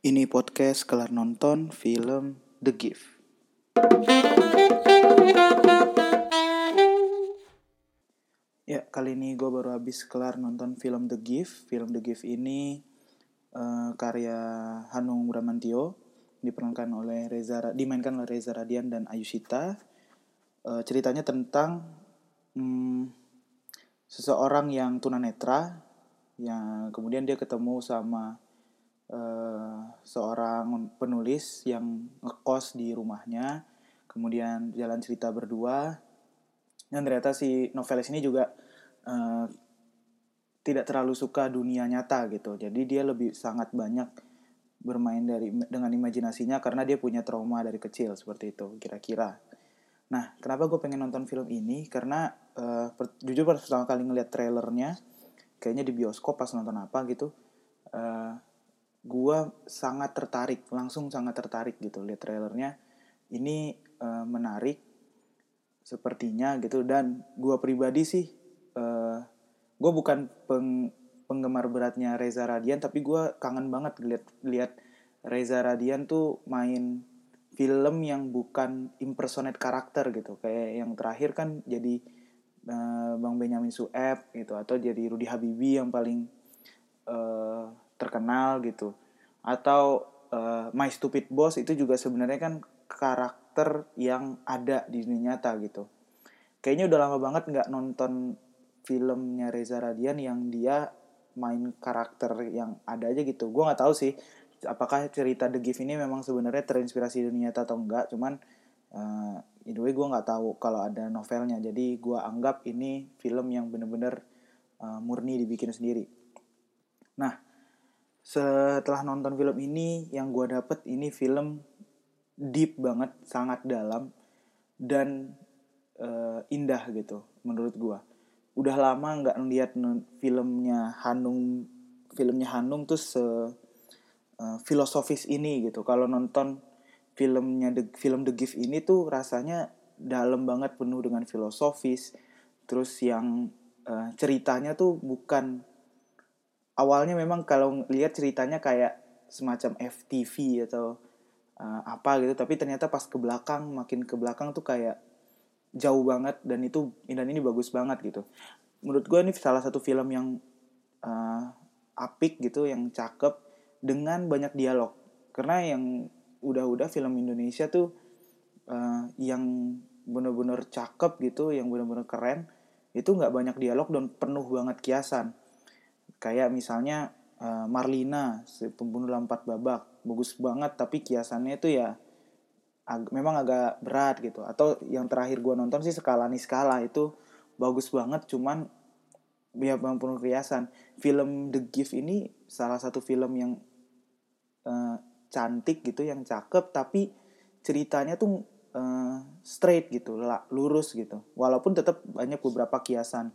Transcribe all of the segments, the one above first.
Ini podcast kelar nonton film The Gift. Ya, kali ini gue baru habis kelar nonton film The Gift. Film The Gift ini uh, karya Hanung Bramantio, diperankan oleh Reza, dimainkan oleh Reza Radian dan Ayushita. Uh, ceritanya tentang um, seseorang yang tunanetra, yang kemudian dia ketemu sama uh, seorang penulis yang ngekos di rumahnya, kemudian jalan cerita berdua. Dan ternyata si novelis ini juga uh, tidak terlalu suka dunia nyata gitu. Jadi dia lebih sangat banyak bermain dari dengan imajinasinya karena dia punya trauma dari kecil seperti itu kira-kira. Nah kenapa gue pengen nonton film ini? Karena uh, per, jujur pas pertama kali ngeliat trailernya kayaknya di bioskop pas nonton apa gitu uh, gue sangat tertarik langsung sangat tertarik gitu lihat trailernya. Ini uh, menarik sepertinya gitu dan gue pribadi sih uh, eh, gue bukan peng, penggemar beratnya Reza Radian tapi gue kangen banget lihat lihat Reza Radian tuh main film yang bukan impersonate karakter gitu. Kayak yang terakhir kan jadi uh, Bang Benyamin Sueb gitu atau jadi Rudy Habibi yang paling uh, terkenal gitu atau uh, My Stupid Boss itu juga sebenarnya kan karakter yang ada di dunia nyata gitu. Kayaknya udah lama banget nggak nonton filmnya Reza Radian yang dia main karakter yang ada aja gitu. Gue nggak tahu sih apakah cerita The Gift ini memang sebenarnya terinspirasi dunia nyata atau enggak. Cuman uh, anyway gue nggak tahu kalau ada novelnya. Jadi gue anggap ini film yang bener-bener uh, murni dibikin sendiri. Nah, setelah nonton film ini yang gue dapet ini film deep banget, sangat dalam dan uh, indah gitu menurut gua. Udah lama nggak ngeliat filmnya Hanung, filmnya Hanung tuh se uh, filosofis ini gitu. Kalau nonton filmnya The, film The Gift ini tuh rasanya dalam banget penuh dengan filosofis. Terus yang uh, ceritanya tuh bukan awalnya memang kalau lihat ceritanya kayak semacam FTV atau uh, apa gitu tapi ternyata pas ke belakang makin ke belakang tuh kayak jauh banget dan itu dan ini bagus banget gitu. Menurut gue ini salah satu film yang uh, apik gitu yang cakep dengan banyak dialog. Karena yang udah-udah film Indonesia tuh uh, yang bener-bener cakep gitu yang bener-bener keren itu nggak banyak dialog dan penuh banget kiasan kayak misalnya uh, Marlina si pembunuh lampat babak bagus banget tapi kiasannya itu ya ag memang agak berat gitu. Atau yang terakhir gue nonton sih skala nih skala itu bagus banget cuman ya bang penuh kiasan film The Gift ini salah satu film yang uh, cantik gitu yang cakep tapi ceritanya tuh uh, straight gitu lurus gitu. Walaupun tetap banyak beberapa kiasan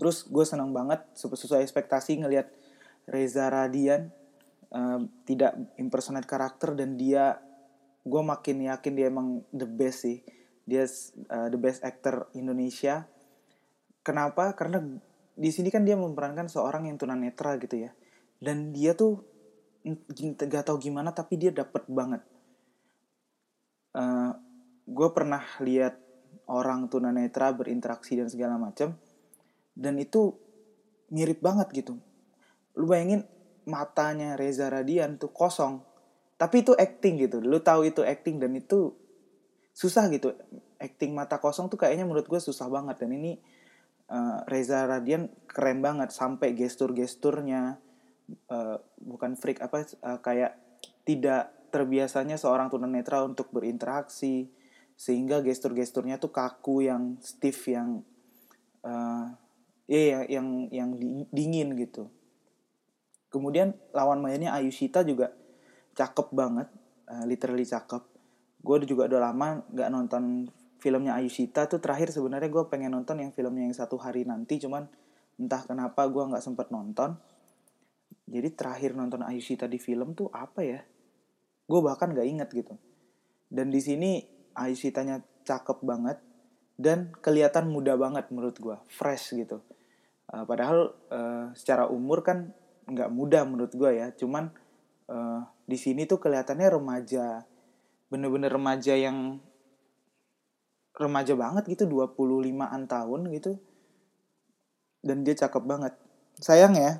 terus gue senang banget sesuai ekspektasi ngelihat Reza Radian uh, tidak impersonate karakter dan dia gue makin yakin dia emang the best sih. Dia uh, the best actor Indonesia. Kenapa? Karena di sini kan dia memerankan seorang yang tunanetra gitu ya. Dan dia tuh gak tau gimana tapi dia dapet banget. Uh, gue pernah lihat orang tunanetra berinteraksi dan segala macam dan itu mirip banget gitu. Lu bayangin matanya Reza Radian tuh kosong. Tapi itu acting gitu. Lu tahu itu acting dan itu susah gitu. Acting mata kosong tuh kayaknya menurut gue susah banget. Dan ini uh, Reza Radian keren banget. Sampai gestur-gesturnya uh, bukan freak apa uh, kayak tidak terbiasanya seorang tunanetra untuk berinteraksi. Sehingga gestur-gesturnya tuh kaku yang stiff yang uh, ya yang yang dingin gitu. Kemudian lawan mainnya Ayushita juga cakep banget uh, literally cakep. Gue juga udah lama nggak nonton filmnya Ayushita tuh terakhir sebenarnya gue pengen nonton yang filmnya yang satu hari nanti cuman entah kenapa gue nggak sempet nonton. Jadi terakhir nonton Ayushita di film tuh apa ya? Gue bahkan nggak inget gitu. Dan di sini Ayushitanya cakep banget dan kelihatan muda banget menurut gue fresh gitu. Uh, padahal uh, secara umur kan nggak muda menurut gue ya. Cuman uh, di sini tuh kelihatannya remaja bener-bener remaja yang remaja banget gitu 25-an tahun gitu. Dan dia cakep banget. Sayang ya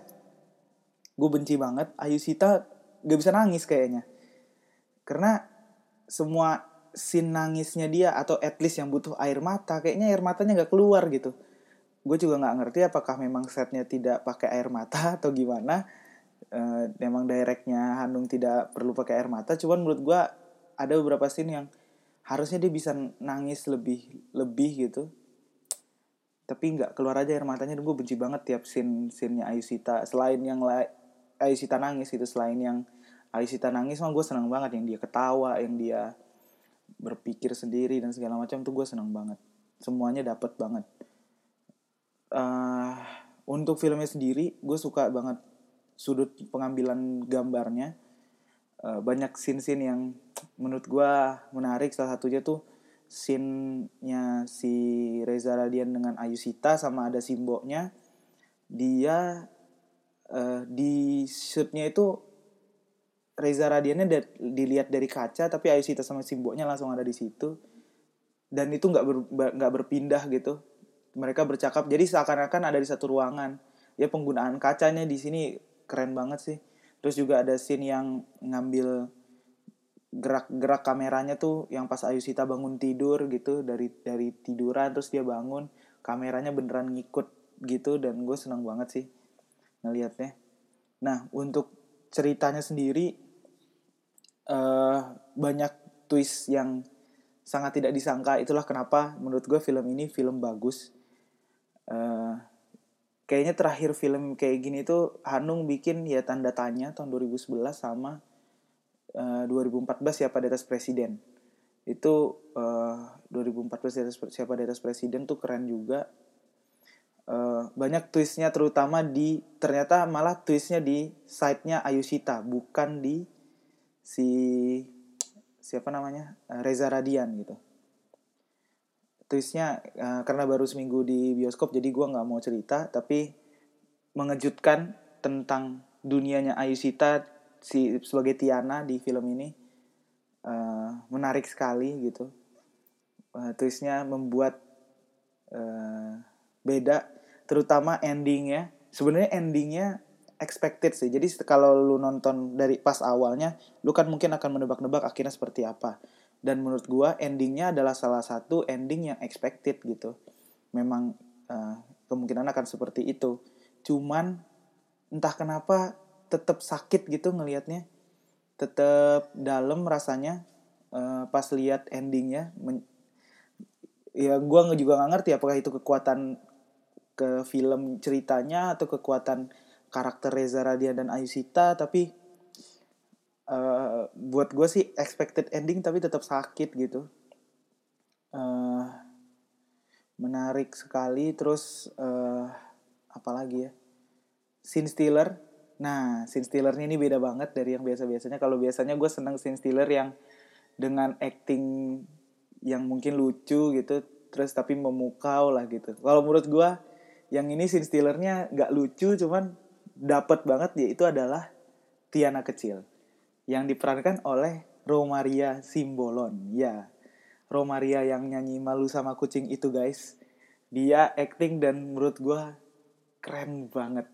gue benci banget. Ayu Sita gak bisa nangis kayaknya. Karena semua scene nangisnya dia atau at least yang butuh air mata kayaknya air matanya gak keluar gitu. Gue juga nggak ngerti apakah memang setnya tidak pakai air mata atau gimana. Uh, memang directnya Hanung tidak perlu pakai air mata cuman menurut gue ada beberapa scene yang harusnya dia bisa nangis lebih lebih gitu. Tapi nggak keluar aja air matanya dan gue benci banget tiap scene scene-nya Ayusita selain yang la Ayusita nangis gitu selain yang Ayusita nangis mah gue senang banget yang dia ketawa yang dia berpikir sendiri dan segala macam tuh gue senang banget. Semuanya dapat banget. Uh, untuk filmnya sendiri gue suka banget sudut pengambilan gambarnya. Uh, banyak scene-scene yang menurut gue menarik. Salah satunya tuh scene-nya si Reza Radian dengan Ayusita sama ada simboknya dia uh, di shootnya itu Reza Radiannya dilihat dari kaca tapi Ayusita sama simboknya langsung ada di situ. Dan itu nggak ber, nggak berpindah gitu. Mereka bercakap jadi seakan-akan ada di satu ruangan. Ya penggunaan kacanya di sini keren banget sih. Terus juga ada scene yang ngambil gerak-gerak kameranya tuh yang pas Ayusita bangun tidur gitu dari dari tiduran terus dia bangun kameranya beneran ngikut gitu dan gue senang banget sih ngelihatnya nah untuk ceritanya sendiri uh, banyak twist yang sangat tidak disangka. Itulah kenapa menurut gue film ini film bagus. Uh, kayaknya terakhir film kayak gini tuh Hanung bikin ya tanda tanya tahun 2011 sama uh, 2014 siapa di atas presiden. Itu uh, 2014 di atas siapa di atas presiden tuh keren juga uh, banyak twistnya terutama di ternyata malah twistnya di side-nya Ayusita bukan di si siapa namanya? Reza Radian gitu. Twistnya uh, karena baru seminggu di bioskop jadi gue nggak mau cerita tapi mengejutkan tentang dunianya Ayusita si sebagai Tiana di film ini uh, menarik sekali gitu. Uh, twistnya membuat uh, beda terutama endingnya. Sebenarnya endingnya expected sih. Jadi kalau lu nonton dari pas awalnya lu kan mungkin akan menebak-nebak akhirnya seperti apa. Dan menurut gue endingnya adalah salah satu ending yang expected gitu. Memang uh, kemungkinan akan seperti itu. Cuman entah kenapa tetap sakit gitu ngelihatnya tetap dalam rasanya uh, pas lihat endingnya men ya gue juga nggak ngerti apakah itu kekuatan ke film ceritanya atau kekuatan karakter Reza Radian dan Ayusita tapi uh, buat gue sih expected ending tapi tetap sakit gitu. Uh, menarik sekali terus uh, apa lagi ya? Scene stealer. Nah scene stealernya ini beda banget dari yang biasa biasanya kalau biasanya gue seneng scene stealer yang dengan acting yang mungkin lucu gitu terus tapi memukau lah gitu. Kalau menurut gue yang ini scene stealernya nggak lucu cuman dapat banget ya itu adalah Tiana kecil yang diperankan oleh Romaria Simbolon. Ya, Romaria yang nyanyi malu sama kucing itu guys. Dia acting dan menurut gue keren banget.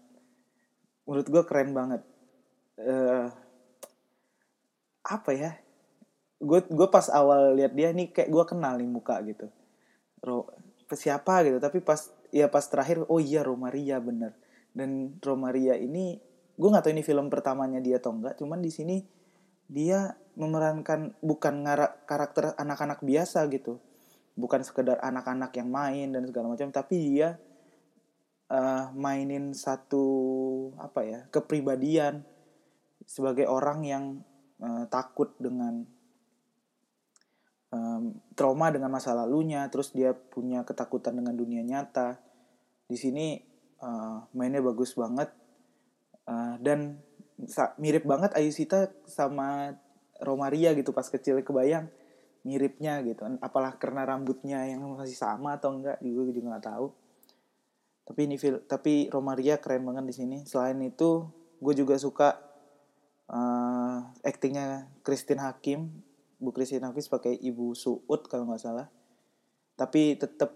Menurut gue keren banget. Uh, apa ya? Gue gue pas awal lihat dia nih kayak gue kenal nih muka gitu. Ro siapa gitu tapi pas ya pas terakhir oh iya Romaria bener. Dan Romaria ini gue nggak tahu ini film pertamanya dia atau enggak cuman di sini dia memerankan bukan ngarak karakter anak-anak biasa gitu. Bukan sekedar anak-anak yang main dan segala macam tapi dia uh, mainin satu apa ya kepribadian sebagai orang yang uh, takut dengan um, trauma dengan masa lalunya terus dia punya ketakutan dengan dunia nyata. Di sini uh, mainnya bagus banget. Uh, dan mirip banget Ayusita sama Romaria gitu pas kecil kebayang miripnya gitu. Apalah karena rambutnya yang masih sama atau enggak juga juga nggak tahu. Tapi ini tapi Romaria keren banget di sini. Selain itu gue juga suka uh, aktingnya Christine Hakim Bu Christine Hakim pakai Ibu Suud kalau nggak salah. Tapi tetap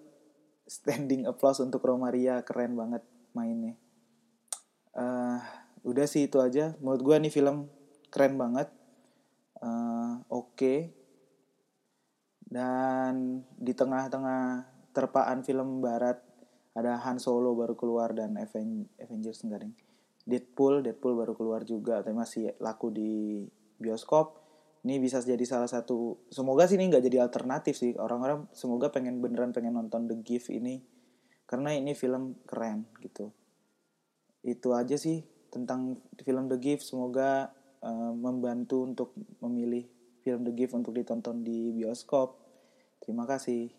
standing applause untuk Romaria keren banget mainnya. Uh, udah sih itu aja. Menurut gue nih film keren banget. Uh, oke. Okay. dan di tengah-tengah terpaan film barat ada Han Solo baru keluar dan Avengers enggak Deadpool Deadpool baru keluar juga tapi masih laku di bioskop ini bisa jadi salah satu semoga sih ini nggak jadi alternatif sih orang-orang semoga pengen beneran pengen nonton The Gift ini karena ini film keren gitu itu aja sih tentang film The Gift semoga uh, membantu untuk memilih film The Gift untuk ditonton di bioskop. Terima kasih.